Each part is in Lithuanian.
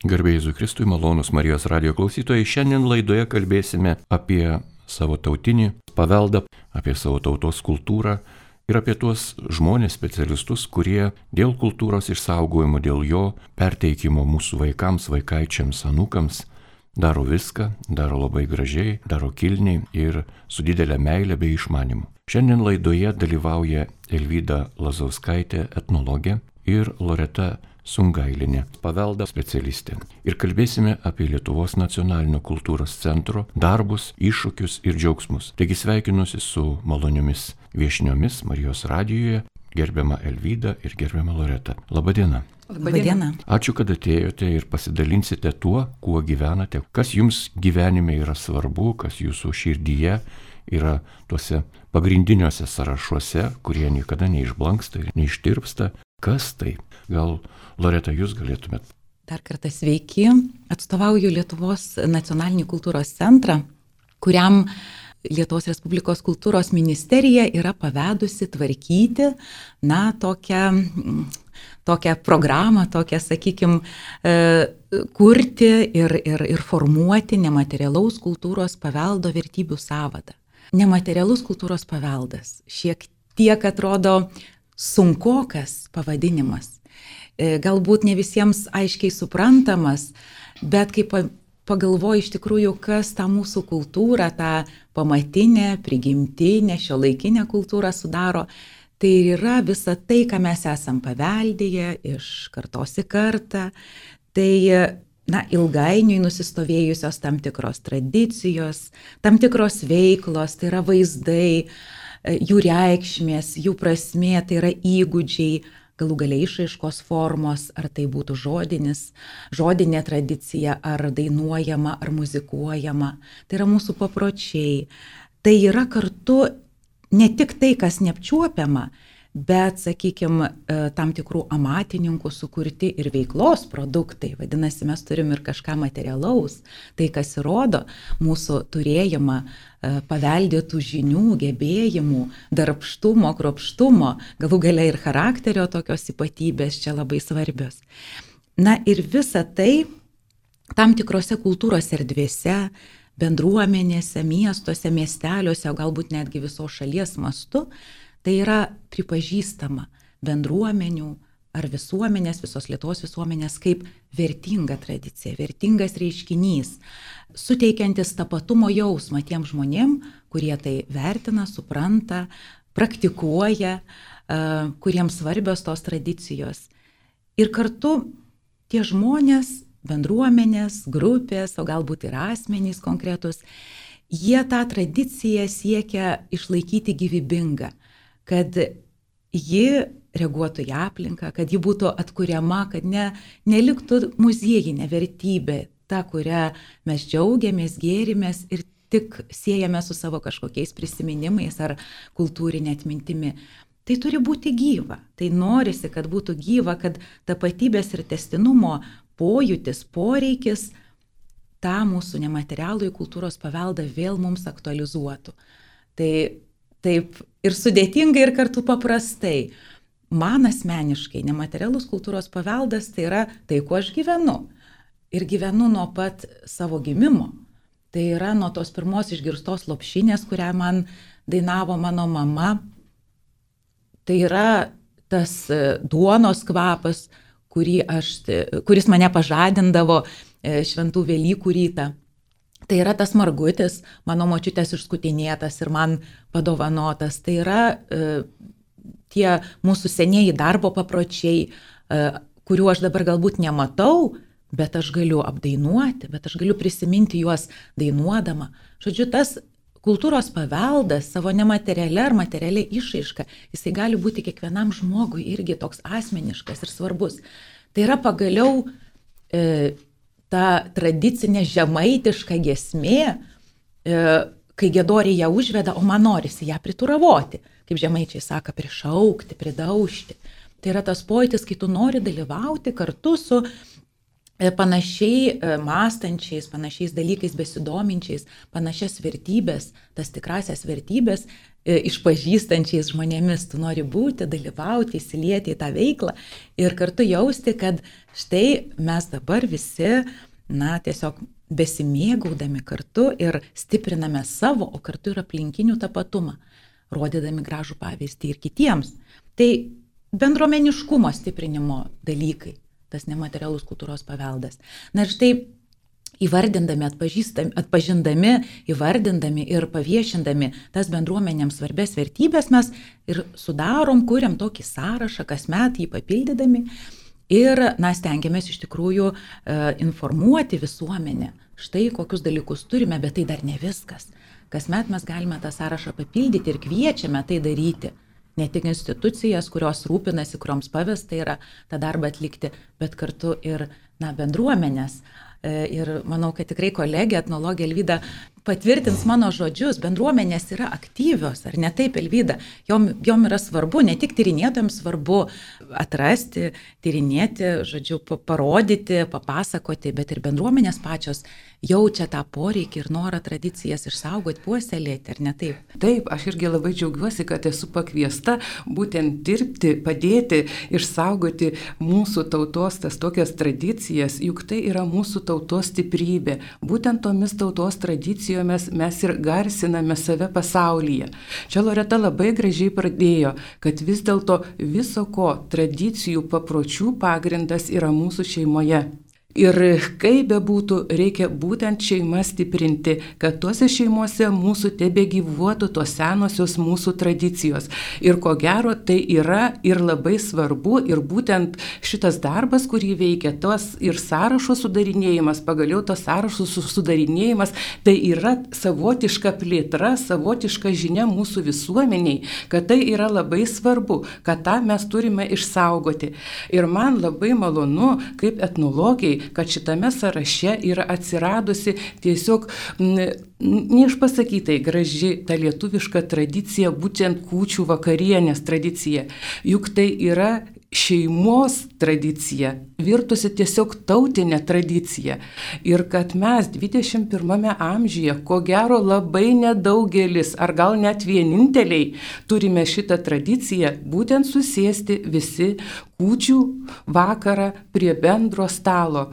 Garbėjai Zukristui, malonus Marijos radio klausytojai, šiandien laidoje kalbėsime apie savo tautinį paveldą, apie savo tautos kultūrą ir apie tuos žmonės, specialistus, kurie dėl kultūros išsaugojimo, dėl jo perteikimo mūsų vaikams, vaikaičiams, anūkams daro viską, daro labai gražiai, daro kilniai ir su didelė meilė bei išmanimu. Šiandien laidoje dalyvauja Elvyda Lazauskaitė, etnologė ir Loreta Sungailinė, paveldo specialistė. Ir kalbėsime apie Lietuvos nacionalinio kultūros centro darbus, iššūkius ir džiaugsmus. Taigi sveikinuosi su maloniomis viešniomis Marijos radijoje, gerbiama Elvyda ir gerbiama Loreta. Labadiena. Labadiena. Ačiū, kad atėjote ir pasidalinsite tuo, kuo gyvenate, kas jums gyvenime yra svarbu, kas jūsų širdyje yra tuose pagrindiniuose sąrašuose, kurie niekada neišblanksta ir neištirpsta. Kas tai? Gal Loreta, jūs galėtumėt. Dar kartą sveiki. Atstovauju Lietuvos nacionalinį kultūros centrą, kuriam Lietuvos Respublikos kultūros ministerija yra pavedusi tvarkyti, na, tokią, tokią programą, tokią, sakykime, kurti ir, ir, ir formuoti nematerialaus kultūros paveldo vertybių savadą. Nematerialus kultūros paveldas šiek tiek atrodo sunkokas pavadinimas galbūt ne visiems aiškiai suprantamas, bet kai pagalvoju iš tikrųjų, kas tą mūsų kultūrą, tą pamatinę, prigimtinę, šio laikinę kultūrą sudaro, tai yra visa tai, ką mes esam paveldėję iš kartos į kartą. Tai na, ilgainiui nusistovėjusios tam tikros tradicijos, tam tikros veiklos, tai yra vaizdai, e, jų reikšmės, jų prasmė, tai yra įgūdžiai, galų galiai išaiškos formos, ar tai būtų žodinis, žodinė tradicija, ar dainuojama, ar muzikuojama. Tai yra mūsų papročiai. Tai yra kartu ne tik tai, kas neapčiuopiama, bet, sakykime, tam tikrų amatininkų sukurti ir veiklos produktai. Vadinasi, mes turim ir kažką materialaus, tai kas įrodo mūsų turėjimą e, paveldėtų žinių, gebėjimų, darbštumo, kropštumo, galų gale ir charakterio tokios ypatybės čia labai svarbios. Na ir visa tai tam tikrose kultūros erdvėse, bendruomenėse, miestuose, miesteliuose, o galbūt netgi visos šalies mastu, Tai yra pripažįstama bendruomenių ar visuomenės, visos Lietuvos visuomenės kaip vertinga tradicija, vertingas reiškinys, suteikiantis tapatumo jausmą tiem žmonėm, kurie tai vertina, supranta, praktikuoja, kuriems svarbios tos tradicijos. Ir kartu tie žmonės, bendruomenės, grupės, o galbūt ir asmenys konkretus, jie tą tradiciją siekia išlaikyti gyvybingą kad ji reaguotų į aplinką, kad ji būtų atkuriama, kad ne, neliktų muziejinė vertybė, ta, kurią mes džiaugiamės, gėrimės ir tik siejame su savo kažkokiais prisiminimais ar kultūrinė atmintimi. Tai turi būti gyva. Tai norisi, kad būtų gyva, kad tapatybės ir testinumo pojūtis, poreikis tą mūsų nematerialų į kultūros paveldą vėl mums aktualizuotų. Tai taip ir sudėtingai, ir kartu paprastai. Man asmeniškai nematerialus kultūros paveldas tai yra tai, kuo aš gyvenu. Ir gyvenu nuo pat savo gimimo. Tai yra nuo tos pirmos išgirstos lopšinės, kurią man dainavo mano mama. Tai yra tas e, duonos kvapas, aš, kuris mane pažadindavo e, šventų Velykų rytą. Tai yra tas margutis, mano močiutės išskutinėtas ir man padovanotas. Tai yra e, tie mūsų senieji darbo papročiai, e, kurių aš dabar galbūt nematau, bet aš galiu apdainuoti, bet aš galiu prisiminti juos dainuodama. Žodžiu, tas kultūros paveldas savo nematerialia ar materialia išaiška, jisai gali būti kiekvienam žmogui irgi toks asmeniškas ir svarbus. Tai yra pagaliau e, ta tradicinė žemaitiška gesmė, e, kai gedoriai ją užveda, o man norisi ją prituravoti, kaip žemaičiai sako, prišaukti, pridaužti. Tai yra tas pojūtis, kai tu nori dalyvauti kartu su e, panašiai e, mąstančiais, panašiais dalykais besidominčiais, panašias vertybės, tas tikrasias vertybės išpažįstančiais žmonėmis, tu nori būti, dalyvauti, įsilieti į tą veiklą ir kartu jausti, kad štai mes dabar visi, na, tiesiog besimėgaudami kartu ir stipriname savo, o kartu ir aplinkinių tapatumą, rodydami gražų pavyzdį ir kitiems. Tai bendruomeniškumo stiprinimo dalykai, tas nematerialus kultūros paveldas. Na ir štai įvardindami, atpažindami, įvardindami ir paviešindami tas bendruomenėms svarbės vertybės, mes ir sudarom, kuriam tokį sąrašą, kasmet jį papildydami. Ir, na, stengiamės iš tikrųjų e, informuoti visuomenę, štai kokius dalykus turime, bet tai dar ne viskas. Kasmet mes galime tą sąrašą papildyti ir kviečiame tai daryti ne tik institucijas, kurios rūpinasi, kurioms pavesta yra tą darbą atlikti, bet kartu ir na, bendruomenės. E, ir manau, kad tikrai kolegė etnologė Elvyda patvirtins mano žodžius, bendruomenės yra aktyvios, ar ne taip, Elvyda, jom, jom yra svarbu, ne tik tyrinėtojams svarbu atrasti, tyrinėti, žodžiu, parodyti, papasakoti, bet ir bendruomenės pačios jaučia tą poreikį ir norą tradicijas išsaugoti, puoselėti, ar ne taip? Taip, aš irgi labai džiaugiuosi, kad esu pakviesta būtent dirbti, padėti, išsaugoti mūsų tautos tas tokias tradicijas, juk tai yra mūsų tautos stiprybė. Būtent tomis tautos tradicijomis mes ir garsiname save pasaulyje. Čia Loreta labai gražiai pradėjo, kad vis dėlto viso ko tradicijų papročių pagrindas yra mūsų šeimoje. Ir kaip bebūtų, reikia būtent šeimą stiprinti, kad tuose šeimuose mūsų tebe gyvuotų tos senosios mūsų tradicijos. Ir ko gero tai yra ir labai svarbu, ir būtent šitas darbas, kurį veikia, tos ir sąrašo sudarinėjimas, pagaliau tos sąrašo sudarinėjimas, tai yra savotiška plėtra, savotiška žinia mūsų visuomeniai, kad tai yra labai svarbu, kad tą mes turime išsaugoti. Ir man labai malonu, kaip etnologiai, kad šitame sąraše yra atsiradusi tiesiog neišpasakytai graži ta lietuviška tradicija, būtent kūčių vakarienės tradicija. Juk tai yra šeimos tradicija, virtusi tiesiog tautinė tradicija. Ir kad mes 21 amžiuje, ko gero labai nedaugelis, ar gal net vieninteliai, turime šitą tradiciją, būtent susėsti visi kūčių vakarą prie bendro stalo.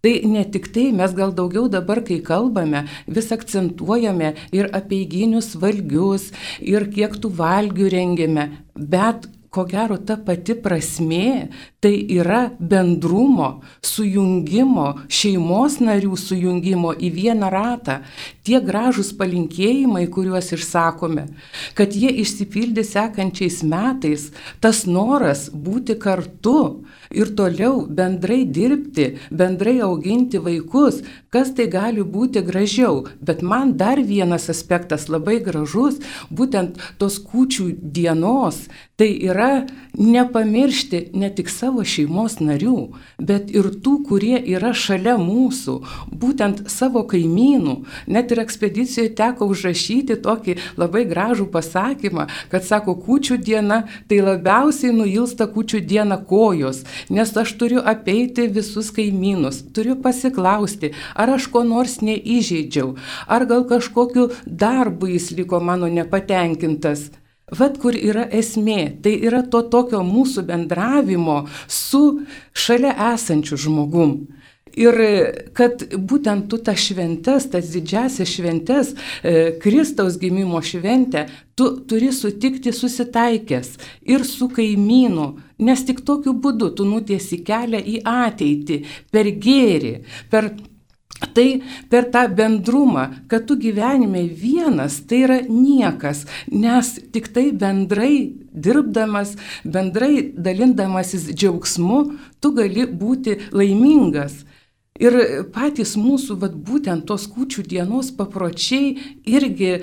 Tai ne tik tai, mes gal daugiau dabar, kai kalbame, vis akcentuojame ir apie įgynius valgius, ir kiek tų valgių rengiame, bet ko gero ta pati prasmė tai yra bendrumo, sujungimo, šeimos narių sujungimo į vieną ratą. Tie gražūs palinkėjimai, kuriuos išsakome, kad jie išsipildė sekančiais metais, tas noras būti kartu ir toliau bendrai dirbti, bendrai auginti vaikus, kas tai gali būti gražiau. Bet man dar vienas aspektas labai gražus, būtent tos kūčių dienos, tai yra nepamiršti ne tik savo šeimos narių, bet ir tų, kurie yra šalia mūsų, būtent savo kaimynų. Net ir ekspedicijoje teko užrašyti tokį labai gražų pasakymą, kad sako, kūčių diena tai labiausiai nuilsta kūčių diena kojos, nes aš turiu apeiti visus kaimynus, turiu pasiklausti, ar aš ko nors neįžeidžiau, ar gal kažkokiu darbu jis liko mano nepatenkintas. Vat kur yra esmė, tai yra to tokio mūsų bendravimo su šalia esančiu žmogum. Ir kad būtent tu tas šventes, tas didžiasias šventes, e, Kristaus gimimo šventę, tu turi sutikti susitaikęs ir su kaimynu, nes tik tokiu būdu tu nutiesi kelią į ateitį, per gėrį, per Tai per tą bendrumą, kad tu gyvenime vienas, tai yra niekas, nes tik tai bendrai dirbdamas, bendrai dalindamasis džiaugsmu, tu gali būti laimingas. Ir patys mūsų, vat, būtent tos kūčių dienos papročiai irgi e,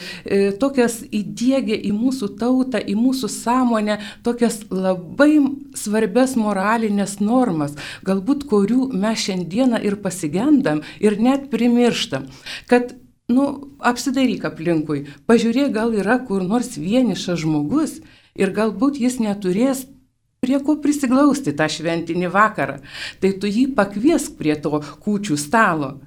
tokias įdėgė į mūsų tautą, į mūsų sąmonę, tokias labai svarbias moralinės normas, galbūt kurių mes šiandieną ir pasigendam ir net primirštam. Kad nu, apsidairyk aplinkui, pažiūrėk, gal yra kur nors vienišas žmogus ir galbūt jis neturės prie ko prisiglausti tą šventinį vakarą. Tai tu jį pakviesk prie to kūčių stalo.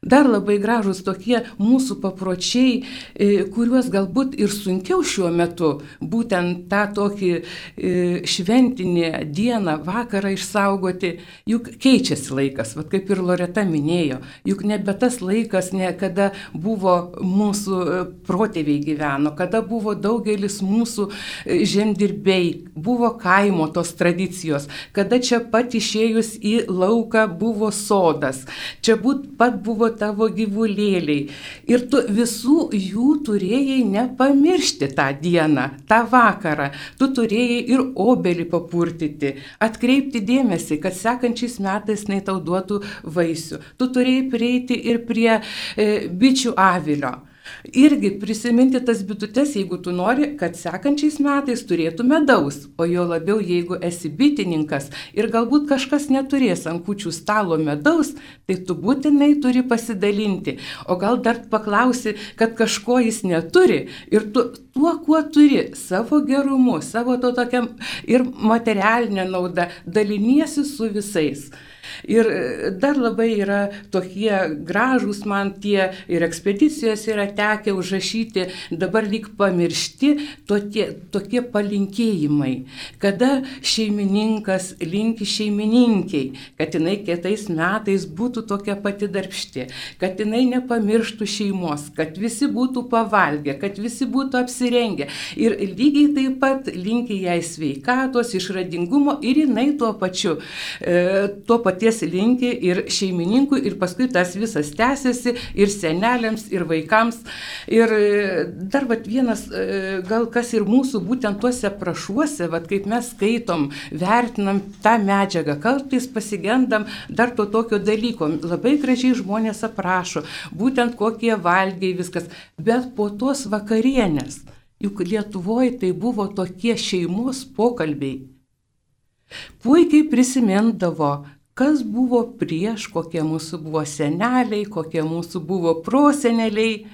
Dar labai gražus tokie mūsų papročiai, e, kuriuos galbūt ir sunkiau šiuo metu, būtent tą tokį e, šventinį dieną, vakarą išsaugoti, juk keičiasi laikas, vad kaip ir Loreta minėjo, juk nebe tas laikas, ne kada buvo mūsų e, protėviai gyveno, kada buvo daugelis mūsų žemdirbiai, buvo kaimo tos tradicijos, kada čia pat išėjus į lauką buvo sodas, čia būt pat buvo tavo gyvulėliai. Ir tu visų jų turėjai nepamiršti tą dieną, tą vakarą. Tu turėjai ir obelį papurtyti, atkreipti dėmesį, kad sekančiais metais jinai tau duotų vaisių. Tu turėjai prieiti ir prie e, bičių avilio irgi prisiminti tas bitutes, jeigu tu nori, kad sekančiais metais turėtų medaus, o jo labiau, jeigu esi bitininkas ir galbūt kažkas neturės ant kučių stalo medaus, tai tu būtinai turi pasidalinti. O gal dar paklausi, kad kažko jis neturi ir tu tuo, kuo turi, savo gerumu, savo to tokiam ir materialinę naudą, daliniesi su visais. Ir e, dar labai yra tokie gražūs man tie ir ekspedicijos yra tekę užrašyti, dabar lyg pamiršti tokie, tokie palinkėjimai, kada šeimininkas linki šeimininkiai, kad jinai kitais metais būtų tokia pati darbšti, kad jinai nepamirštų šeimos, kad visi būtų pavalgę, kad visi būtų apsirengę. Ir lygiai taip pat linki jai sveikatos, išradingumo ir jinai tuo pačiu, e, tuo paties paties linki ir šeimininkui, ir paskui tas visas tęsiasi ir seneliams, ir vaikams. Ir e, dar vat, vienas, e, gal kas ir mūsų būtent tuose prašuose, vat, kaip mes skaitom, vertinam tą medžiagą, kartais pasigendam dar to tokio dalyko. Labai gražiai žmonės aprašo, būtent kokie valgiai viskas, bet po tos vakarienės. Juk Lietuvoje tai buvo tokie šeimos pokalbiai. Puikiai prisimindavo, kas buvo prieš, kokie mūsų buvo seneliai, kokie mūsų buvo proseneliai.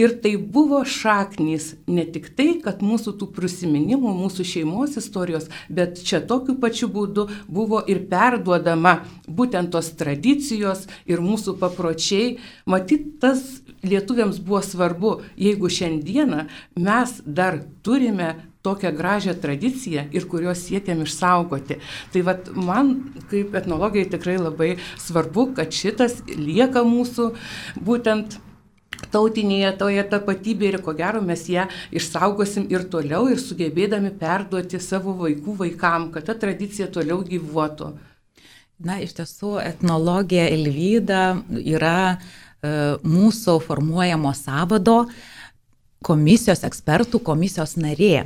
Ir tai buvo šaknys ne tik tai, kad mūsų tų prisiminimų, mūsų šeimos istorijos, bet čia tokiu pačiu būdu buvo ir perduodama būtent tos tradicijos ir mūsų papročiai. Matyt, tas lietuviams buvo svarbu, jeigu šiandieną mes dar turime tokią gražią tradiciją ir kurios siekiam išsaugoti. Tai vad man kaip etnologai tikrai labai svarbu, kad šitas lieka mūsų būtent tautinėje toje tapatybėje ir ko gero mes ją išsaugosim ir toliau ir sugebėdami perduoti savo vaikų vaikam, kad ta tradicija toliau gyvuotų. Na, iš tiesų, etnologija Elvyda yra e, mūsų formuojamo savado komisijos ekspertų komisijos narė.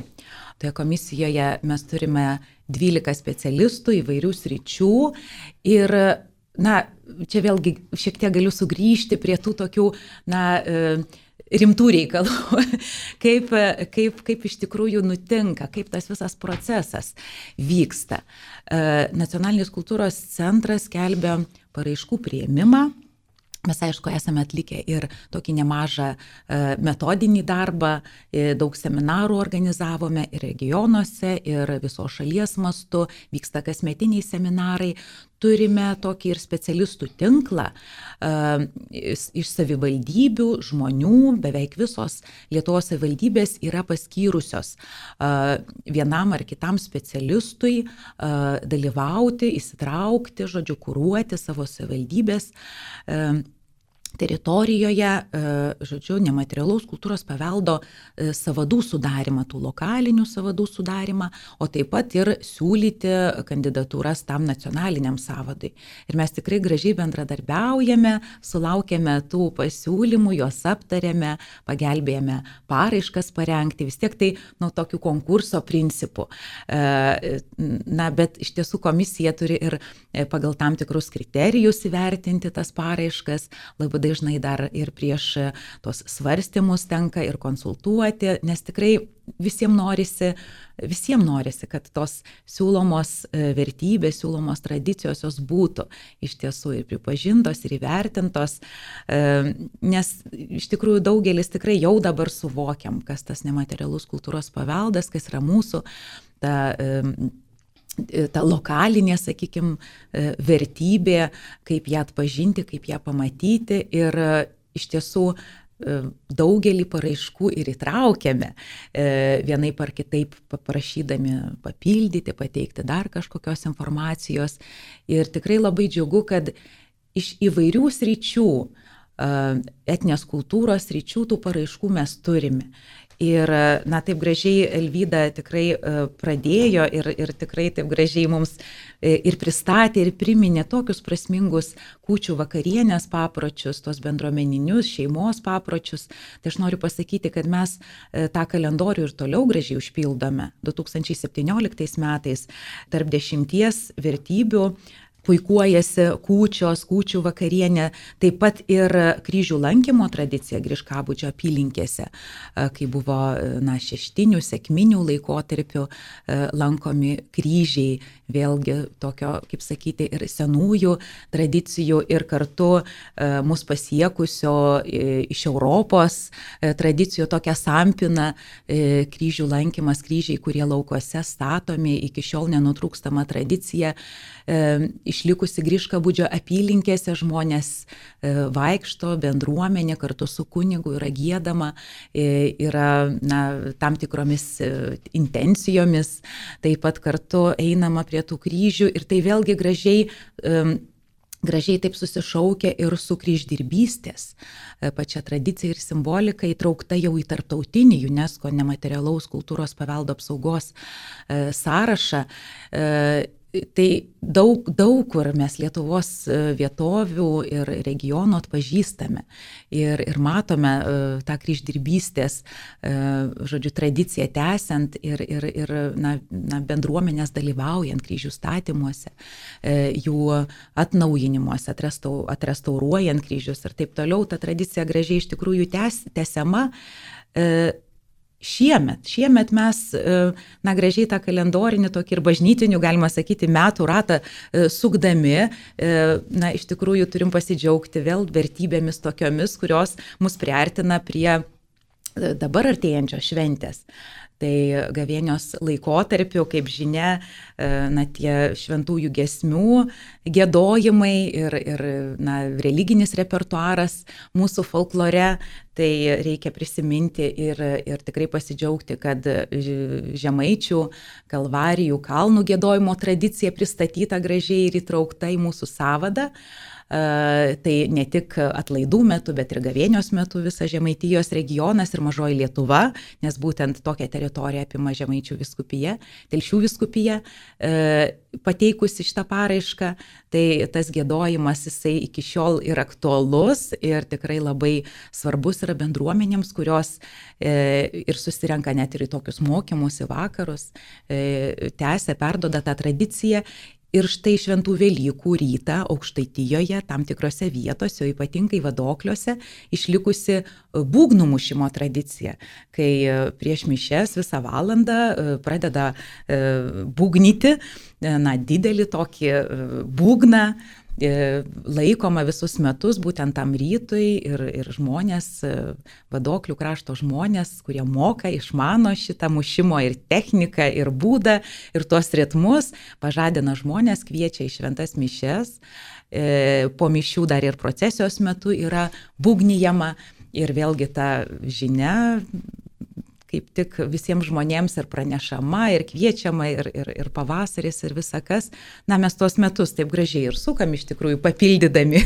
Toje komisijoje mes turime 12 specialistų įvairių sričių. Ir, na, čia vėlgi šiek tiek galiu sugrįžti prie tų tokių, na, e, rimtų reikalų, kaip, kaip, kaip iš tikrųjų nutinka, kaip tas visas procesas vyksta. E, Nacionalinis kultūros centras kelbė paraiškų prieimimą Mes, aišku, esame atlikę ir tokį nemažą e, metodinį darbą, e, daug seminarų organizavome ir regionuose, ir viso šalies mastu, vyksta kasmetiniai seminarai. Turime tokį ir specialistų tinklą e, iš savivaldybių, žmonių, beveik visos Lietuvos savivaldybės yra paskyrusios vienam ar kitam specialistui dalyvauti, įsitraukti, žodžiu, kūruoti savo savivaldybės teritorijoje, e, žodžiu, nematerialaus kultūros paveldo e, savadų sudarimą, tų lokalinių savadų sudarimą, o taip pat ir siūlyti kandidatūras tam nacionaliniam savadui. Ir mes tikrai gražiai bendradarbiaujame, sulaukėme tų pasiūlymų, juos aptarėme, pagelbėjome paraiškas parengti, vis tiek tai nuo tokių konkurso principų. E, na, bet iš tiesų komisija turi ir pagal tam tikrus kriterijus įvertinti tas paraiškas. Labai dažnai dar ir prieš tos svarstymus tenka ir konsultuoti, nes tikrai visiems norisi, visiems norisi, kad tos siūlomos e, vertybės, siūlomos tradicijos jos būtų iš tiesų ir pripažintos, ir įvertintos, e, nes iš tikrųjų daugelis tikrai jau dabar suvokiam, kas tas nematerialus kultūros paveldas, kas yra mūsų ta ta lokalinė, sakykime, vertybė, kaip ją atpažinti, kaip ją pamatyti ir iš tiesų daugelį paraiškų ir įtraukėme, vienaip ar kitaip paprašydami papildyti, pateikti dar kažkokios informacijos. Ir tikrai labai džiugu, kad iš įvairių sričių, etinės kultūros sričių tų paraiškų mes turime. Ir, na, taip gražiai Elvyda tikrai e, pradėjo ir, ir tikrai taip gražiai mums e, ir pristatė, ir priminė tokius prasmingus kūčių vakarienės papročius, tos bendruomeninius šeimos papročius. Tai aš noriu pasakyti, kad mes e, tą kalendorių ir toliau gražiai užpildome. 2017 metais tarp dešimties vertybių puikuojasi kūčios, kūčių vakarienė, taip pat ir kryžių lankymo tradicija Griškabudžio apylinkėse, kai buvo na, šeštinių, sėkminių laikotarpių lankomi kryžiai, vėlgi tokio, kaip sakyti, ir senųjų tradicijų ir kartu mus pasiekusio iš Europos tradicijų tokia sampina kryžių lankymas, kryžiai, kurie laukose statomi, iki šiol nenutrūkstama tradicija. Išlikusi Griškabudžio apylinkėse žmonės e, vaikšto, bendruomenė kartu su kunigu yra gėdama, e, yra na, tam tikromis e, intencijomis, taip pat kartu einama prie tų kryžių ir tai vėlgi gražiai gražiai taip susišaukia ir su kryždirbystės pačia tradicija ir simbolika įtraukta jau į tarptautinį UNESCO nematerialaus kultūros paveldo apsaugos sąrašą Tai daug, daug kur mes Lietuvos e, vietovių ir regionų atpažįstame ir, ir matome e, tą kryždirbystės, e, žodžiu, tradiciją tęsiant ir, ir, ir na, na, bendruomenės dalyvaujant kryžių statymuose, jų atnaujinimuose, atrestau, atrestauruojant kryžius ir taip toliau. Ta tradicija gražiai iš tikrųjų tęs, tęsiama šiemet. Šiemet mes, e, na, gražiai tą kalendorinį tokį ir bažnytinių, galima sakyti, metų ratą e, sukdami, e, na, iš tikrųjų turim pasidžiaugti vėl vertybėmis tokiomis, kurios mus priartina prie dabar artėjančios šventės. Tai gavėnios laikotarpiu, kaip žinia, e, na, tie šventųjų gesmių gėdojimai ir, ir na, religinis repertuaras mūsų folklore, tai reikia prisiminti ir, ir tikrai pasidžiaugti, kad žemaičių, kalvarijų, kalnų gėdojimo tradicija pristatyta gražiai ir įtraukta į mūsų savadą. Tai ne tik atlaidų metu, bet ir gavėnios metu visas Žemaitijos regionas ir mažoji Lietuva, nes būtent tokią teritoriją apima Žemaičių viskupija, Telšių viskupija, pateikusi šitą paraišką, tai tas gėdojimas jisai iki šiol yra aktualus ir tikrai labai svarbus yra bendruomenėms, kurios ir susirenka net ir į tokius mokymus, į vakarus, tęsia, perdoda tą tradiciją Ir štai šventų Velykų rytą aukštaitijoje, tam tikrose vietose, ypatingai vadokliuose, išlikusi e, būgnų mušimo tradicija, kai e, prieš mišes visą valandą e, pradeda būgnyti, na, didelį tokį būgną, laikoma visus metus būtent tam rytui ir, ir žmonės, e, vadoklių krašto žmonės, kurie moka, išmano šitą mušimo ir techniką, ir būdą, ir tuos ritmus, pažadina žmonės, kviečia į šventas mišes, e, po mišių dar ir procesijos metu yra būgnyjama ir vėlgi ta žinia kaip tik visiems žmonėms ir pranešama, ir kviečiama, ir, ir, ir pavasaris, ir visa kas. Na, mes tuos metus taip gražiai ir sukam iš tikrųjų, papildydami,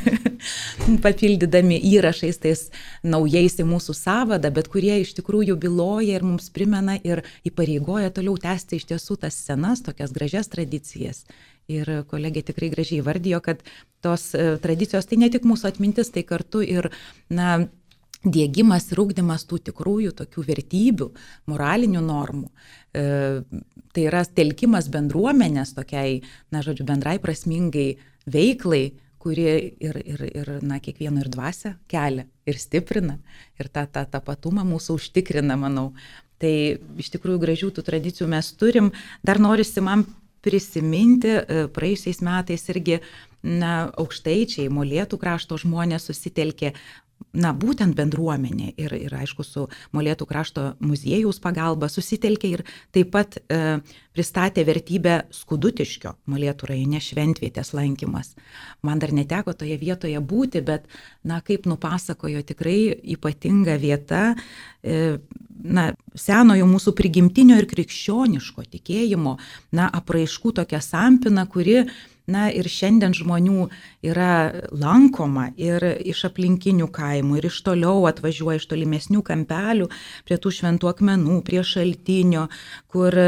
papildydami įrašais tais naujais į mūsų savadą, bet kurie iš tikrųjų byloja ir mums primena ir įpareigoja toliau tęsti iš tiesų tas senas, tokias gražias tradicijas. Ir kolegė tikrai gražiai vardijo, kad tos e, tradicijos tai ne tik mūsų atmintis, tai kartu ir, na, dėgymas ir ūkdymas tų tikrųjų tokių vertybių, moralinių normų. E, tai yra telkimas bendruomenės tokiai, na, žodžiu, bendrai prasmingai veiklai, kuri ir, ir, ir na, kiekvieno ir dvasia kelia ir stiprina ir tą, tą tapatumą mūsų užtikrina, manau. Tai iš tikrųjų gražių tų tradicijų mes turim. Dar norisi man prisiminti, e, praėjusiais metais irgi na, aukštaičiai, molėtų krašto žmonės susitelkė na, būtent bendruomenė ir, ir aišku, su Molėtų krašto muziejaus pagalba susitelkė ir taip pat e, pristatė vertybę skudutiškio Molėtų rajone šventvietės lankymas. Man dar neteko toje vietoje būti, bet, na, kaip nupasakojo, tikrai ypatinga vieta, e, na, senojo mūsų prigimtinio ir krikščioniško tikėjimo, na, apraiškų tokia sampina, kuri Na ir šiandien žmonių yra lankoma ir iš aplinkinių kaimų, ir iš toliau atvažiuoja iš tolimesnių kampelių prie tų šventų akmenų, prie šaltinio, kur e,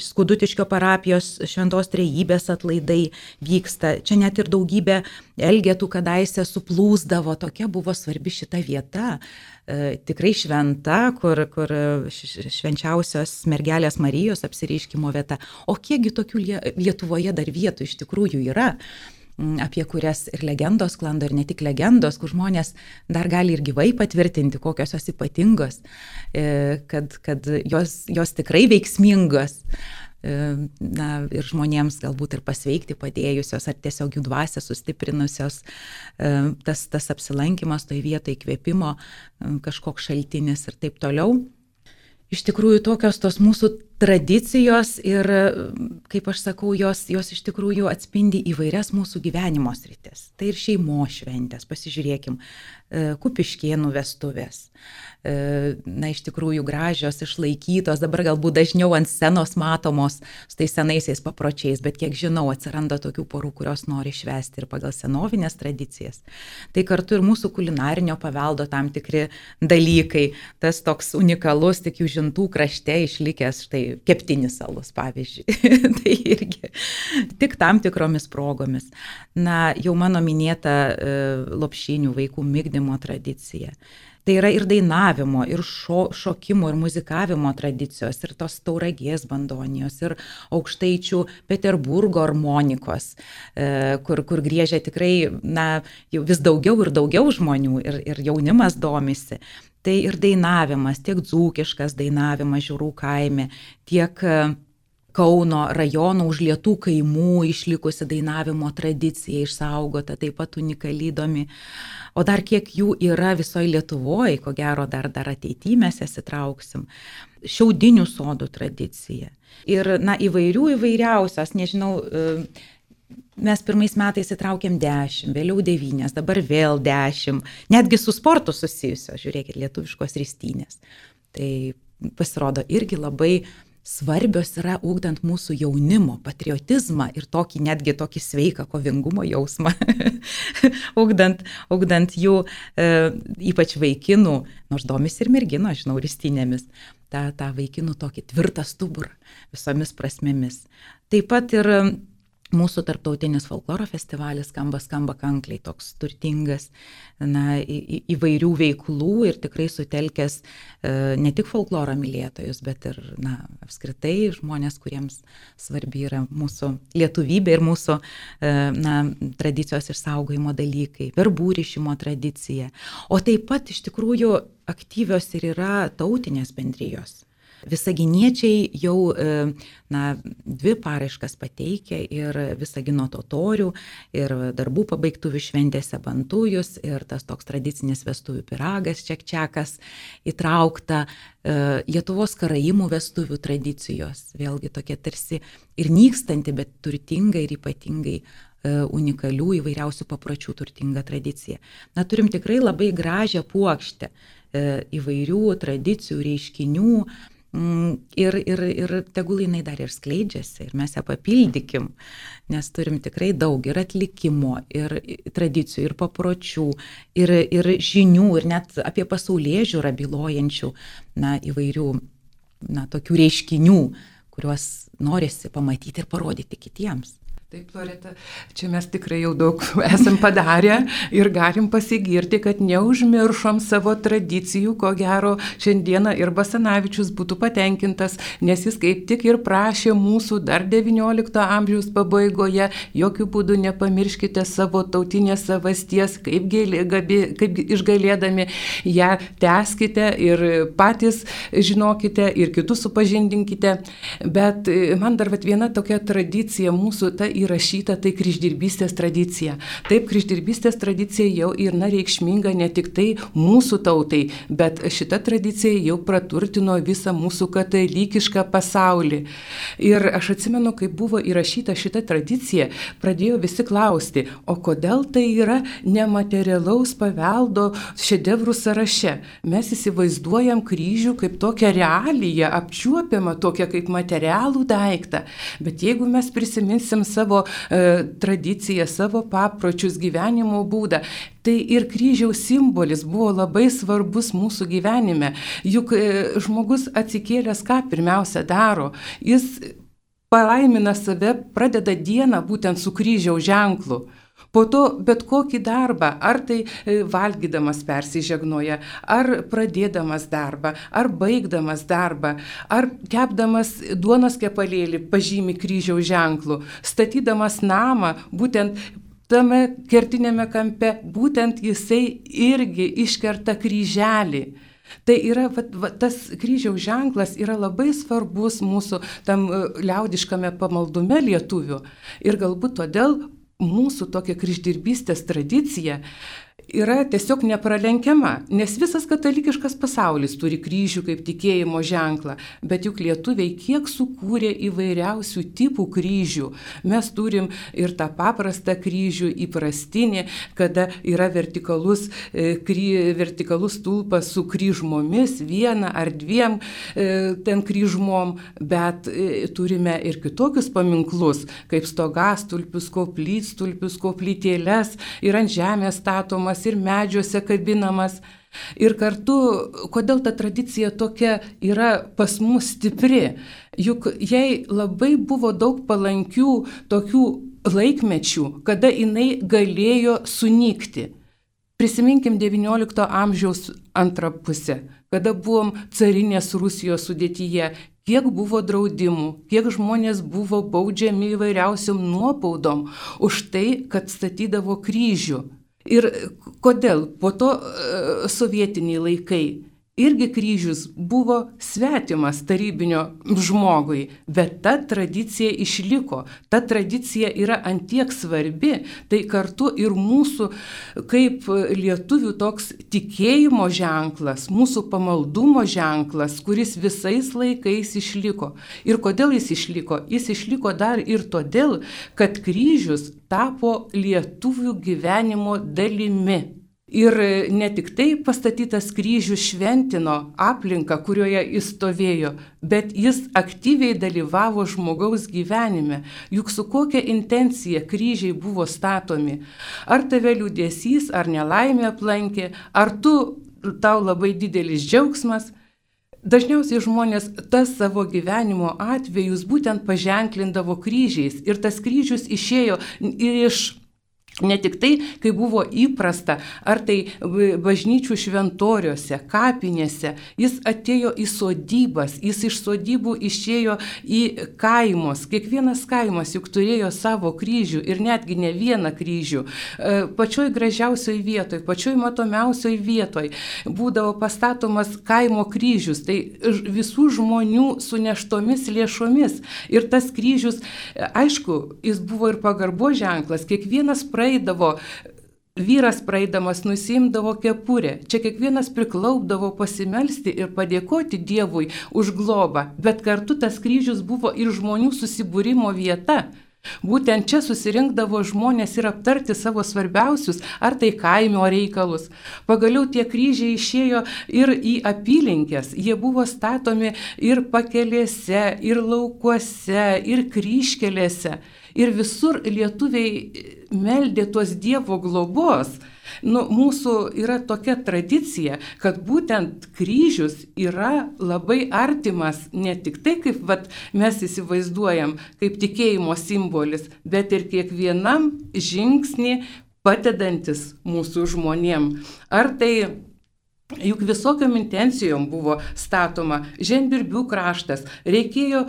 skudutiškio parapijos šventos trejybės atlaidai vyksta. Čia net ir daugybė elgetų kadaise suplūsdavo, tokia buvo svarbi šita vieta. E, tikrai šventa, kur, kur švenčiausios mergelės Marijos apsireiškimo vieta. O kiekgi tokių Lietuvoje dar vietų iš tikrųjų yra? apie kurias ir legendos klando, ir ne tik legendos, kur žmonės dar gali ir gyvai patvirtinti, kokios jos ypatingos, e, kad, kad jos, jos tikrai veiksmingos. E, na, ir žmonėms galbūt ir pasveikti padėjusios, ar tiesiog jų dvasę sustiprinusios, e, tas, tas apsilankimas toje vietoje įkvėpimo, e, kažkoks šaltinis ir taip toliau. Iš tikrųjų, tokios tos mūsų tradicijos ir, kaip aš sakau, jos, jos iš tikrųjų atspindi įvairias mūsų gyvenimo sritis. Tai ir šeimo šventės, pasižiūrėkim, kupiškėnų vestuvės, E, na, iš tikrųjų gražios, išlaikytos, dabar galbūt dažniau ant scenos matomos su tais senaisiais papročiais, bet kiek žinau, atsiranda tokių porų, kurios nori švesti ir pagal senovinės tradicijas. Tai kartu ir mūsų kulinarinio paveldo tam tikri dalykai, tas toks unikalus, tik jų žintų krašte išlikęs, štai keptinis salus, pavyzdžiui. tai irgi tik tam tikromis progomis. Na, jau mano minėta e, lopšinių vaikų mygdymo tradicija. Tai yra ir dainavimo, ir šo, šokimo, ir muzikavimo tradicijos, ir tos tauragės bandonijos, ir aukštaičių Peterburgo harmonikos, e, kur, kur griežia tikrai, na, vis daugiau ir daugiau žmonių, ir, ir jaunimas domisi. Tai ir dainavimas, tiek dzūkiškas dainavimas žiūrų kaime, tiek Kauno rajono užlietų kaimų išlikusi dainavimo tradicija išsaugota, taip pat unikaliai įdomi. O dar kiek jų yra visoje Lietuvoje, ko gero dar, dar ateityje mes jas įtrauksim. Šiaudinių sodų tradicija. Ir, na, įvairių įvairiausios, nežinau, e, mes pirmais metais įtraukėm 10, vėliau 9, dabar vėl 10, netgi su sportu susijusios, žiūrėkit, lietuviškos ristynės. Tai pasirodo irgi labai svarbios yra ūkdant mūsų jaunimo patriotizmą ir tokį netgi tokį sveiką kovingumo jausmą, ūkdant, ūkdant jų e, ypač vaikinų, nors domis ir mergino, žinau, ristinėmis, tą, tą vaikinų tokį tvirtą stuburą visomis prasmėmis. Taip pat ir Mūsų tarptautinis folkloro festivalis skamba, skamba kankliai, toks turtingas, na, į, į, įvairių veiklų ir tikrai sutelkęs e, ne tik folkloro mylėtojus, bet ir, na, apskritai žmonės, kuriems svarbi yra mūsų lietuvybė ir mūsų, e, na, tradicijos išsaugojimo dalykai, verbų ryšimo tradicija. O taip pat iš tikrųjų aktyvios ir yra tautinės bendrijos Visaginiečiai jau e, na, dvi paraiškas pateikė ir Visagino totorių, ir darbų pabaigtuvių šventėse bantujus, ir tas toks tradicinis vestuvių piragas čekčiakas įtraukta, e, Lietuvos karaimų vestuvių tradicijos, vėlgi tokia tarsi ir nykstanti, bet turtinga ir ypatingai e, unikalių įvairiausių papročių turtinga tradicija. Na, turim tikrai labai gražią puokštę įvairių tradicijų, reiškinių, ir, ir, ir tegul jinai dar ir skleidžiasi, ir mes ją papildykim, nes turim tikrai daug ir atlikimo, ir tradicijų, ir papročių, ir, ir žinių, ir net apie pasaulyje žiūrą bylojančių, na, įvairių, na, tokių reiškinių, kuriuos norisi pamatyti ir parodyti kitiems. Taip, Loreta, čia mes tikrai jau daug esam padarę ir galim pasigirti, kad neužmiršom savo tradicijų, ko gero šiandieną ir Basanavičius būtų patenkintas, nes jis kaip tik ir prašė mūsų dar XIX amžiaus pabaigoje, jokių būdų nepamirškite savo tautinės savasties, kaip, gėlė, gabi, kaip išgalėdami ją teskite ir patys žinokite ir kitus supažindinkite. Bet man dar vat, viena tokia tradicija mūsų, ta įrašyta tai kryždirbystės tradicija. Taip, kryždirbystės tradicija jau yra reikšminga ne tik tai mūsų tautai, bet šita tradicija jau praturtino visą mūsų katalikišką pasaulį. Ir aš atsimenu, kai buvo įrašyta šita tradicija, pradėjo visi klausti, o kodėl tai yra nematerialaus paveldo šedevrų sąraše. Mes įsivaizduojam kryžių kaip tokią realiją, apčiuopiamą, tokią kaip materialų daiktą. Bet jeigu mes prisiminsim savo e, tradiciją, savo papročius, gyvenimo būdą, tai ir kryžiaus simbolis buvo labai svarbus mūsų gyvenime. Juk e, žmogus atsikėlęs ką pirmiausia daro? Jis palaimina save, pradeda dieną būtent su kryžiaus ženklu. Po to bet kokį darbą, ar tai e, valgydamas persižegnoja, ar pradėdamas darbą, ar baigdamas darbą, ar kepdamas duonos kepalėlį pažymi kryžiaus ženklų, statydamas namą, būtent tame kertinėme kampe, būtent jisai irgi iškerta kryželį. Tai yra, va, va, tas kryžiaus ženklas yra labai svarbus mūsų tam e, liaudiškame pamaldume lietuvių. Ir galbūt todėl mūsų tokia kryždirbystės tradicija yra tiesiog nepralenkiama, nes visas katalikiškas pasaulis turi kryžių kaip tikėjimo ženklą, bet juk lietuviai kiek sukūrė įvairiausių tipų kryžių. Mes turim ir tą paprastą kryžių, įprastinį, kada yra vertikalus, e, kry, vertikalus tulpas su kryžmomis, viena ar dviem e, ten kryžmom, bet e, turime ir kitokius paminklus, kaip stogastulpius, koplytstulpius, koplytėlės ir ant žemės statomas ir medžiuose kabinamas. Ir kartu, kodėl ta tradicija tokia yra pas mus stipri, juk jai labai buvo daug palankių tokių laikmečių, kada jinai galėjo sunykti. Prisiminkim XIX amžiaus antrą pusę, kada buvom carinės Rusijos sudėtyje, kiek buvo draudimų, kiek žmonės buvo baudžiami įvairiausiom nuobaudom už tai, kad statydavo kryžių. Ir kodėl po to e, sovietiniai laikai irgi kryžius buvo svetimas tarybinio žmogui, bet ta tradicija išliko, ta tradicija yra antiek svarbi, tai kartu ir mūsų kaip lietuvių toks tikėjimo ženklas, mūsų pamaldumo ženklas, kuris visais laikais išliko. Ir kodėl jis išliko? Jis išliko dar ir todėl, kad kryžius tapo lietuvių gyvenimo dalimi. Ir ne tik tai pastatytas kryžius šventino aplinką, kurioje jis stovėjo, bet jis aktyviai dalyvavo žmogaus gyvenime. Juk su kokia intencija kryžiai buvo statomi. Ar tave liūdėsys, ar nelaimė aplankė, ar tu tau labai didelis džiaugsmas. Dažniausiai žmonės tas savo gyvenimo atvejus būtent paženklindavo kryžiais ir tas kryžius išėjo iš Ne tik tai, kai buvo įprasta, ar tai bažnyčių šventoriuose, kapinėse, jis atėjo į sodybas, jis iš sodybų išėjo į kaimus. Kiekvienas kaimas juk turėjo savo kryžių ir netgi ne vieną kryžių. E, pačioj gražiausioj vietoj, pačioj matomiausioj vietoj būdavo pastatomas kaimo kryžius, tai visų žmonių suneštomis lėšomis. Ir tas kryžius, aišku, jis buvo ir pagarbo ženklas, kiekvienas praėjo praeidavo, vyras praeidamas nusimdavo kepurę. Čia kiekvienas priklaupdavo pasimelsti ir padėkoti Dievui už globą, bet kartu tas kryžius buvo ir žmonių susibūrimo vieta. Būtent čia susirinkdavo žmonės ir aptarti savo svarbiausius, ar tai kaimo reikalus. Pagaliau tie kryžiai išėjo ir į apylinkės. Jie buvo statomi ir pakelėse, ir laukuose, ir kryškelėse. Ir visur lietuviai meldė tuos Dievo globos. Nu, mūsų yra tokia tradicija, kad būtent kryžius yra labai artimas ne tik tai, kaip vat, mes įsivaizduojam, kaip tikėjimo simbolis, bet ir kiekvienam žingsnį padedantis mūsų žmonėm. Ar tai Juk visokiam intencijom buvo statoma žemdirbių kraštas, reikėjo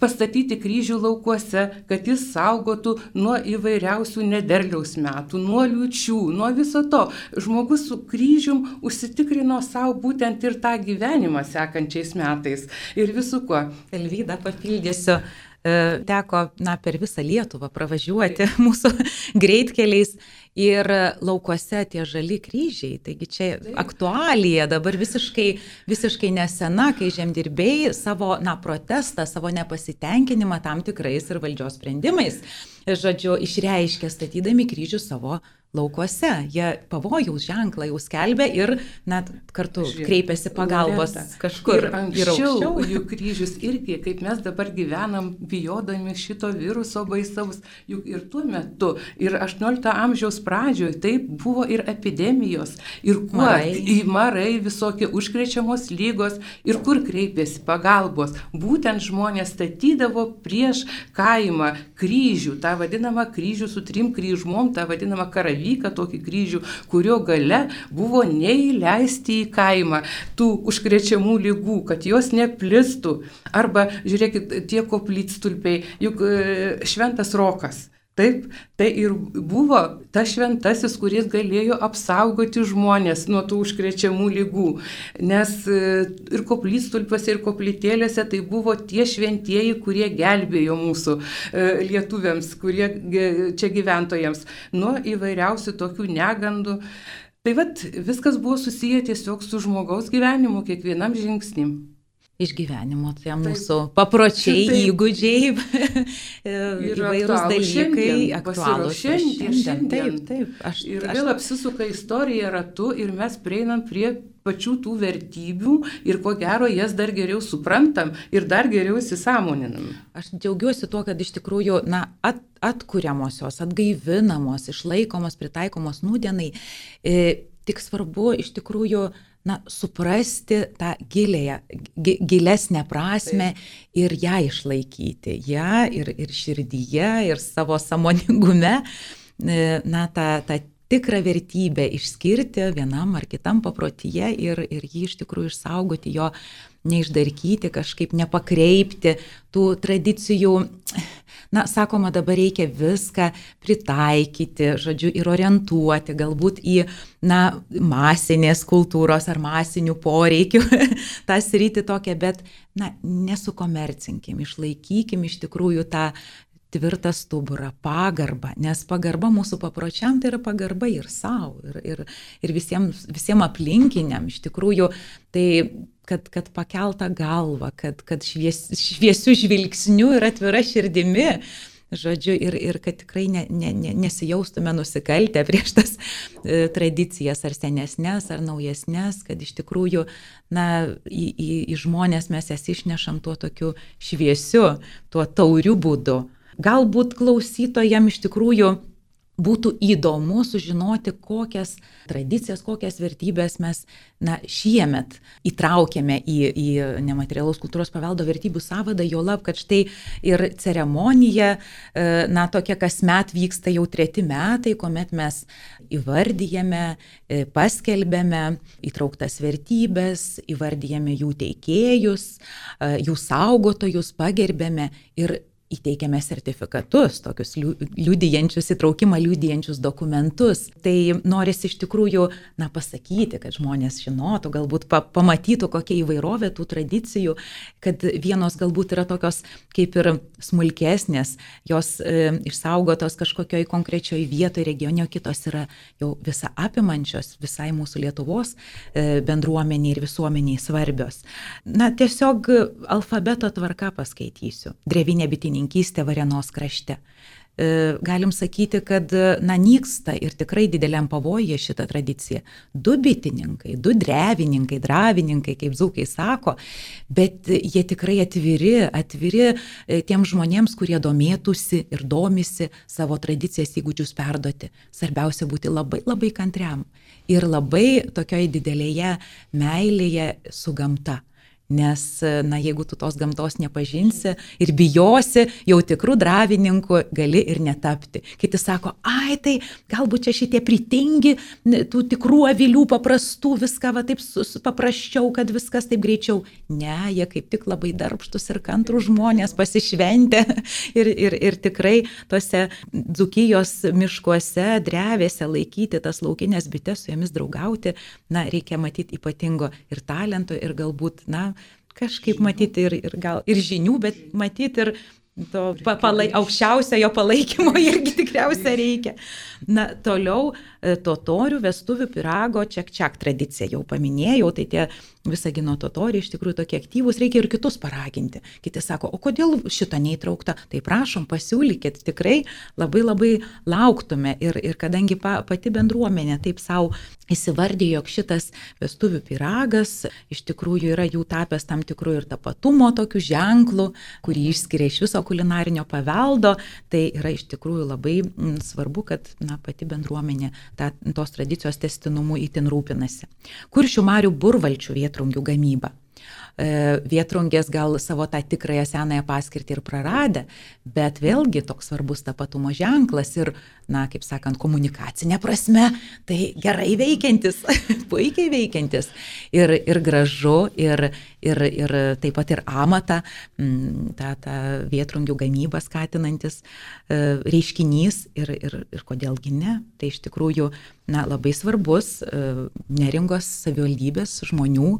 pastatyti kryžių laukuose, kad jis saugotų nuo įvairiausių nederliaus metų, nuo liučių, nuo viso to. Žmogus su kryžium užsitikrino savo būtent ir tą gyvenimą sekančiais metais ir visų kuo. Elvyda papildysiu. Teko, na, per visą Lietuvą pravažiuoti mūsų greitkeliais ir laukuose tie žali kryžiai. Taigi čia aktualija dabar visiškai, visiškai nesena, kai žemdirbiai savo, na, protestą, savo nepasitenkinimą tam tikrais ir valdžios sprendimais, žodžiu, išreiškia statydami kryžių savo laukuose. Jie pavojaus ženklą jau skelbia ir net kartu Žiūrėk, kreipiasi pagalbos Loreta. kažkur. Ir anksčiau ir jų kryžius irgi, kaip mes dabar gyvenam, bijodami šito viruso baisaus, juk ir tuo metu, ir 18 amžiaus pradžioje taip buvo ir epidemijos, ir kuo, marai. į marai visokie užkrečiamos lygos, ir kur kreipėsi pagalbos. Būtent žmonės statydavo prieš kaimą kryžių, tą vadinamą kryžių su trim kryžmom, tą vadinamą karavį baravyką, tokį kryžių, kurio gale buvo neįleisti į kaimą tų užkrečiamų lygų, kad jos neplistų. Arba, žiūrėkit, tie koplytstulpiai, juk e, šventas rokas. Taip, tai ir buvo tas šventasis, kuris galėjo apsaugoti žmonės nuo tų užkrečiamų lygų. Nes e, ir koplytstulpiuose, ir koplytėlėse tai buvo tie šventieji, kurie gelbėjo mūsų e, lietuviams, kurie čia gyventojams nuo įvairiausių tokių negandų. Tai vad viskas buvo susiję tiesiog su žmogaus gyvenimu kiekvienam žingsnim išgyvenimo, tai mūsų papročiai, taip, įgūdžiai, įvairūs dalykai, aktualūs šiandien. šiandien. Taip, taip. Aš, ir aš... vėl apsisuka istorija ratu ir mes prieinam prie pačių tų vertybių ir ko gero jas dar geriau suprantam ir dar geriau įsisamoninam. Aš džiaugiuosi tuo, kad iš tikrųjų, na, at, atkuriamosios, atgaivinamos, išlaikomos, pritaikomos nūdienai. E, tik svarbu iš tikrųjų, na, suprasti tą gilėją, gilesnę prasme Taip. ir ją išlaikyti. ją ir, ir širdyje, ir savo samoningume, e, na, tą, tą tikrą vertybę išskirti vienam ar kitam paprotyje ir, ir jį iš tikrųjų išsaugoti, jo neišdarkyti, kažkaip nepakreipti tų tradicijų na, sakoma, dabar reikia viską pritaikyti, žodžiu, ir orientuoti galbūt į, na, masinės kultūros ar masinių poreikių tą sritį tokią, bet, na, nesukomercinkim, išlaikykim iš tikrųjų tą tvirtą stuburą, pagarbą, nes pagarba mūsų papročiam tai yra pagarba ir savo, ir, ir, ir visiems, visiems aplinkiniam. Iš tikrųjų, tai kad, kad pakeltą galvą, kad, kad švies, šviesių žvilgsnių ir atvira širdimi. Žodžiu, ir, ir kad tikrai ne, ne, ne, nesijaustume nusikaltę prieš tas e, tradicijas, ar senesnės, ar naujesnės, kad iš tikrųjų, na, į, į, į žmonės mes jas išnešam tuo tokiu šviesiu, tuo tauriu būdu. Galbūt klausytojam iš tikrųjų būtų įdomu sužinoti, kokias tradicijas, kokias vertybės mes na, šiemet įtraukėme į, į nematerialaus kultūros paveldo vertybių savadą, jo lab, kad štai ir ceremonija, e, na, tokia kasmet vyksta jau treti metai, kuomet mes įvardyjame, e, paskelbėme įtrauktas vertybės, įvardyjame jų teikėjus, e, jų saugotojus, pagerbėme ir įteikiame sertifikatus, tokius liudijančius, įtraukimą liudijančius dokumentus. Tai norisi iš tikrųjų, na, pasakyti, kad žmonės žinotų, galbūt pa pamatytų, kokia įvairovė tų tradicijų, kad vienos galbūt yra tokios kaip ir smulkesnės, jos e, išsaugotos kažkokioj konkrečioj vietoje, regione, o kitos yra jau visą apimančios, visai mūsų Lietuvos e, bendruomeniai ir visuomeniai svarbios. Na, tiesiog alfabeto tvarka paskaitysiu. Drevinė bitinė bitininkystė Varenos krašte. E, galim sakyti, kad na, nyksta ir tikrai dideliam pavojuje šitą tradiciją. Du bitininkai, du drevininkai, dravininkai, kaip zaukai sako, bet jie tikrai atviri, atviri e, tiem žmonėms, kurie domėtųsi ir domisi savo tradicijas įgūdžius perduoti. Svarbiausia būti labai, labai kantriam ir labai tokioj didelėje meilėje su gamta. Nes, na, jeigu tu tos gamtos nepažinsi ir bijosi, jau tikrų dravininkų gali ir netapti. Kiti sako, ai, tai galbūt čia šitie pritingi, tų tikrų avilių paprastų, viską va taip paprasčiau, kad viskas taip greičiau. Ne, jie kaip tik labai darbštus ir kantrų žmonės pasišventę ir, ir, ir tikrai tose dzukijos miškuose, drevėse laikyti tas laukinės bites, su jomis draugauti, na, reikia matyti ypatingo ir talento, ir galbūt, na, kažkaip matyti ir, ir gal ir žinių, bet matyti ir to pa, palai, aukščiausiojo palaikymo irgi tikriausiai reikia. Na, toliau e, totorių vestuvių pirago čiak čiak tradicija jau paminėjau, tai tie Visagino totoriai iš tikrųjų tokie aktyvūs, reikia ir kitus paraginti. Kiti sako, o kodėl šito neįtraukta? Tai prašom, pasiūlykit, tikrai labai labai lauktume. Ir, ir kadangi pa, pati bendruomenė taip savo įsivardė, jog šitas vestuvių piragas iš tikrųjų yra jų tapęs tam tikrų ir tapatumo tokių ženklų, kurį išskiria iš viso kulinarinio paveldo, tai yra iš tikrųjų labai svarbu, kad na, pati bendruomenė ta, tos tradicijos testinumu įtin rūpinasi. Kuršių marių burvalčių vieta vėtrungių gamybą. E, vietrungės gal savo tą tikrąją senąją paskirtį ir praradę, bet vėlgi toks svarbus tapatumo ženklas ir, na, kaip sakant, komunikacinė prasme, tai gerai veikiantis, puikiai veikiantis ir, ir gražu, ir, ir, ir taip pat ir amatą, mm, tą, tą vietrungių gamybą skatinantis e, reiškinys ir, ir, ir kodėlgi ne. Tai iš tikrųjų na, labai svarbus e, neringos savivaldybės žmonių,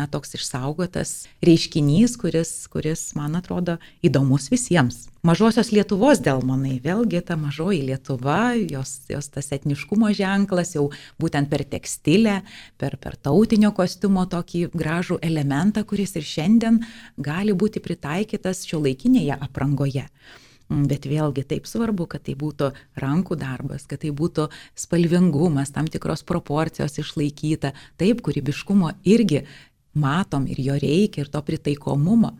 na, toks išsaugotas reiškinys, kuris, kuris, man atrodo, įdomus visiems. Mažosios Lietuvos delmonai, vėlgi ta mažoji Lietuva, jos, jos tas etniškumo ženklas jau būtent per tekstilę, per, per tautinio kostiumo tokį gražų elementą, kuris ir šiandien gali būti pritaikytas šio laikinėje aprangoje. Bet vėlgi taip svarbu, kad tai būtų rankų darbas, kad tai būtų spalvingumas, tam tikros proporcijos išlaikyta. Taip, kūrybiškumo irgi matom ir jo reikia, ir to pritaikomumo.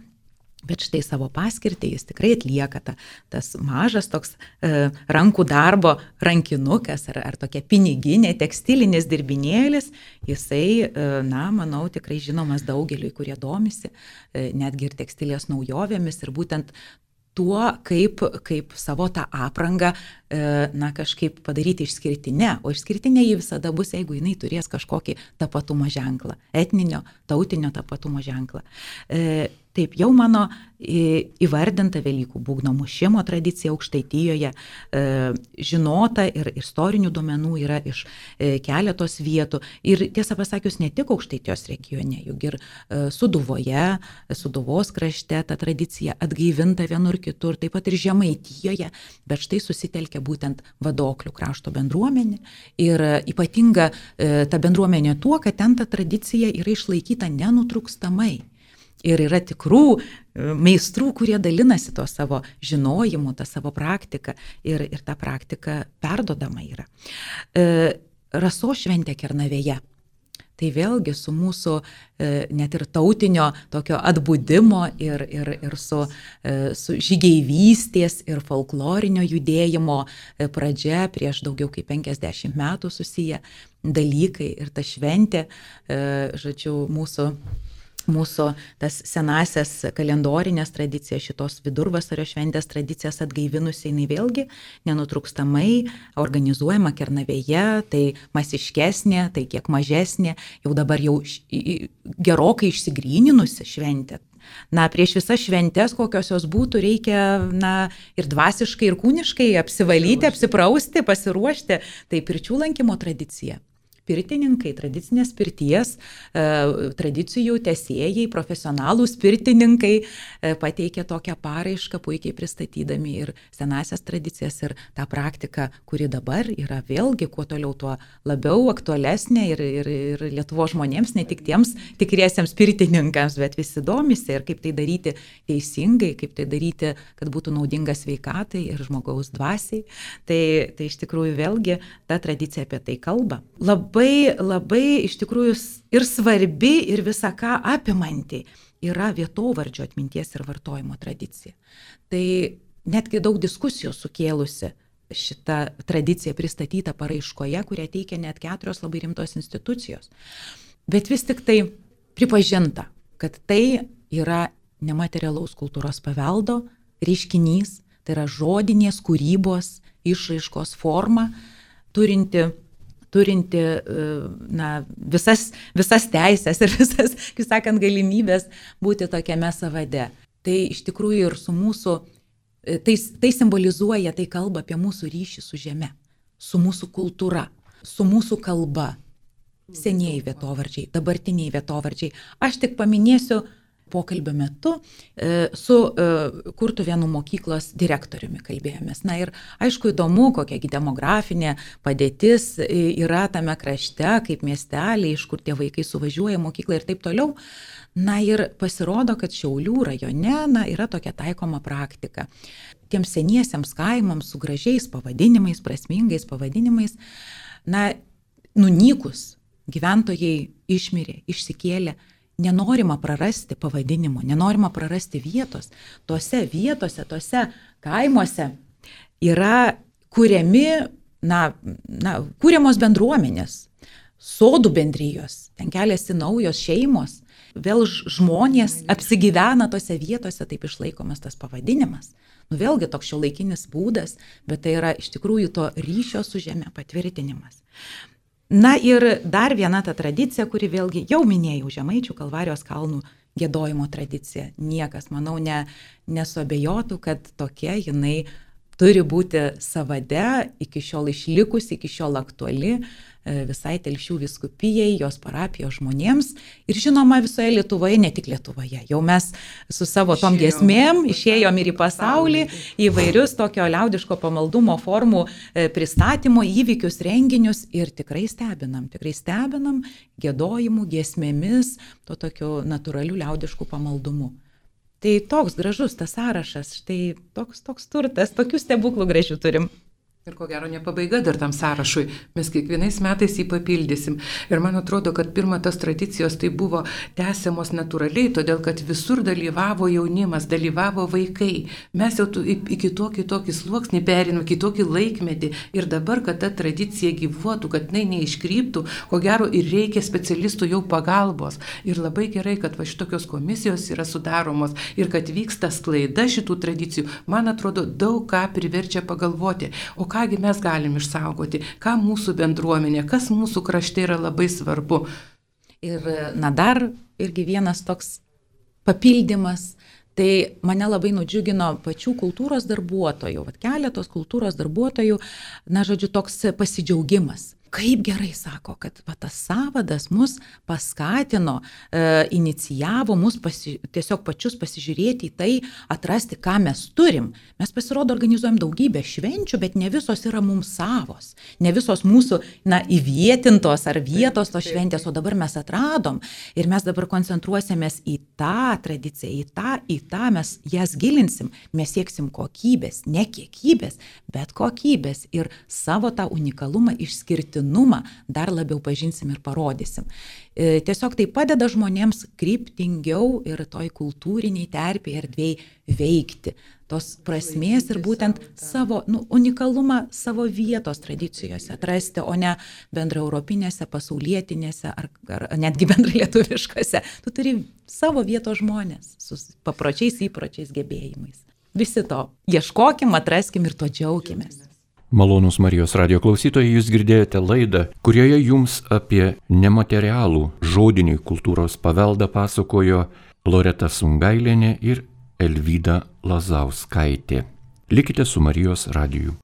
Bet štai savo paskirtį jis tikrai atlieka ta, tas mažas toks e, rankų darbo rankinukas ar, ar tokia piniginė tekstilinis dirbinėlis, jisai, e, na, manau, tikrai žinomas daugeliui, kurie domisi e, netgi ir tekstilės naujovėmis ir būtent tuo, kaip, kaip savo tą aprangą, na, kažkaip padaryti išskirtinę. O išskirtinė ji visada bus, jeigu jinai turės kažkokį tapatumo ženklą, etninio, tautinio tapatumo ženklą. E, Taip, jau mano įvardinta Velykų būgno mušimo tradicija aukštaitijoje, e, žinota ir istorinių duomenų yra iš e, keletos vietų. Ir tiesą pasakius, ne tik aukštaitijos regione, juk ir e, Suduvoje, Suduvos krašte ta tradicija atgaivinta vienur kitur, taip pat ir Žemaitijoje, bet štai susitelkia būtent vadoklių krašto bendruomenė. Ir ypatinga ta bendruomenė tuo, kad ten ta tradicija yra išlaikyta nenutrūkstamai. Ir yra tikrų e, meistrų, kurie dalinasi to savo žinojimu, tą savo praktiką ir, ir ta praktika perdodama yra. E, raso šventė Kernavėje. Tai vėlgi su mūsų e, net ir tautinio tokio atbūdimo ir, ir, ir su, e, su žygeivystės ir folklorinio judėjimo e, pradžia prieš daugiau kaip 50 metų susiję dalykai ir ta šventė, žodžiu, mūsų mūsų tas senasias kalendorinės tradicijas, šitos vidurvasario šventės tradicijas atgaivinusi, jinai vėlgi nenutrūkstamai organizuojama Kernavėje, tai masiškesnė, tai kiek mažesnė, jau dabar jau gerokai išsigryninusi šventė. Na, prieš visas šventės, kokios jos būtų, reikia, na, ir dvasiškai, ir kūniškai apsivalyti, apsiprausti, pasiruošti. Tai pirčių lankymo tradicija pirtininkai, tradicinės pirties, e, tradicijų tesėjai, profesionalūs pirtininkai e, pateikė tokią paraišką, puikiai pristatydami ir senasias tradicijas, ir tą praktiką, kuri dabar yra vėlgi kuo toliau, tuo labiau aktualesnė ir, ir, ir Lietuvo žmonėms, ne tik tiems tikriesiems pirtininkams, bet visi domisi ir kaip tai daryti teisingai, kaip tai daryti, kad būtų naudinga sveikatai ir žmogaus dvasiai. Tai, tai iš tikrųjų vėlgi ta tradicija apie tai kalba. Labai labai, labai iš tikrųjų ir svarbi, ir visą ką apimanti yra vietovardžio atminties ir vartojimo tradicija. Tai netgi daug diskusijų sukėlusi šita tradicija pristatyta paraiškoje, kurią teikia net keturios labai rimtos institucijos. Bet vis tik tai pripažinta, kad tai yra nematerialaus kultūros paveldo reiškinys, tai yra žodinės kūrybos išraiškos forma, turinti turinti na, visas, visas teisės ir visas, kaip sakant, galimybės būti tokiame savade. Tai iš tikrųjų ir su mūsų, e, tai, tai simbolizuoja, tai kalba apie mūsų ryšį su žeme, su mūsų kultūra, su mūsų kalba. Senieji vietovardžiai, dabartiniai vietovardžiai. Aš tik paminėsiu pokalbio metu e, su e, Kurtuvėnų mokyklos direktoriumi kalbėjomės. Na ir aišku įdomu, kokiagi demografinė padėtis yra tame krašte, kaip miesteliai, iš kur tie vaikai suvažiuoja mokyklą ir taip toliau. Na ir pasirodo, kad Šiaulių rajone na, yra tokia taikoma praktika. Tiems seniesiems kaimams su gražiais pavadinimais, prasmingais pavadinimais, na, nunykus gyventojai išmirė, išsikėlė, nenorima prarasti pavadinimo, nenorima prarasti vietos. Tuose vietose, tuose kaimuose yra kuriami, na, na, kūriamos bendruomenės, sodų bendrijos, ten keliasi naujos šeimos, vėl žmonės apsigyvena tose vietose, taip išlaikomas tas pavadinimas. Nu vėlgi toks šio laikinis būdas, bet tai yra iš tikrųjų to ryšio su žemė patvirtinimas. Na ir dar viena ta tradicija, kuri vėlgi jau minėjau, Žemaičių Kalvarijos kalnų gėdojimo tradicija. Niekas, manau, ne, nesuabejotų, kad tokia jinai turi būti savade, iki šiol išlikusi, iki šiol aktuali. E, visai telšių viskupijai, jos parapijos žmonėms ir žinoma visoje Lietuvoje, ne tik Lietuvoje. Jau mes su savo tom giesmėm išėjom ir į pasaulį, į vairius tokio liaudiško pamaldumo formų e, pristatymo įvykius, renginius ir tikrai stebinam, tikrai stebinam gėdojimų, giesmėmis, to tokiu natūraliu liaudišku pamaldumu. Tai toks gražus tas sąrašas, štai toks, toks turtas, tokių stebuklų gražių turim. Ir ko gero ne pabaiga dar tam sąrašui, mes kiekvienais metais jį papildysim. Ir man atrodo, kad pirma tas tradicijos tai buvo tęsiamos natūraliai, todėl kad visur dalyvavo jaunimas, dalyvavo vaikai. Mes jau į kitokį tokį sluoksnį perinam, kitokį laikmetį. Ir dabar, kad ta tradicija gyvuotų, kad jinai neiškryptų, ko gero ir reikia specialistų jau pagalbos. Ir labai gerai, kad va šitokios komisijos yra sudaromos ir kad vyksta sklaida šitų tradicijų, man atrodo, daug ką priverčia pagalvoti. O kągi mes galim išsaugoti, ką mūsų bendruomenė, kas mūsų krašte yra labai svarbu. Ir, na, dar irgi vienas toks papildymas. Tai mane labai nudžiugino pačių kultūros darbuotojų, vat keletos kultūros darbuotojų, na, žodžiu, toks pasidžiaugimas kaip gerai sako, kad va, tas savadas mus paskatino, e, inicijavo mus pasi, tiesiog pačius pasižiūrėti į tai, atrasti, ką mes turim. Mes pasirodo organizuojam daugybę švenčių, bet ne visos yra mums savos, ne visos mūsų, na, įvietintos ar vietos tos šventės, o dabar mes atradom. Ir mes dabar koncentruosimės į tą tradiciją, į tą, į tą mes jas gilinsim, mes sieksim kokybės, ne kiekybės, bet kokybės ir savo tą unikalumą išskirti išskirtinumą dar labiau pažinsim ir parodysim. E, tiesiog tai padeda žmonėms kryptingiau ir toj kultūriniai terpiai erdvėjai veikti tos prasmės ir būtent savo nu, unikalumą savo vietos tradicijose atrasti, o ne bendra europinėse, pasaulietinėse ar, ar netgi bendra lietuviškose. Tu turi savo vietos žmonės su papročiais, įpročiais, gebėjimais. Visi to ieškokim, atraskim ir to džiaugimės. Malonus Marijos radio klausytojai, jūs girdėjote laidą, kurioje jums apie nematerialų žodinį kultūros paveldą pasakojo Loreta Sungailinė ir Elvyda Lazauskaitė. Likite su Marijos radiju.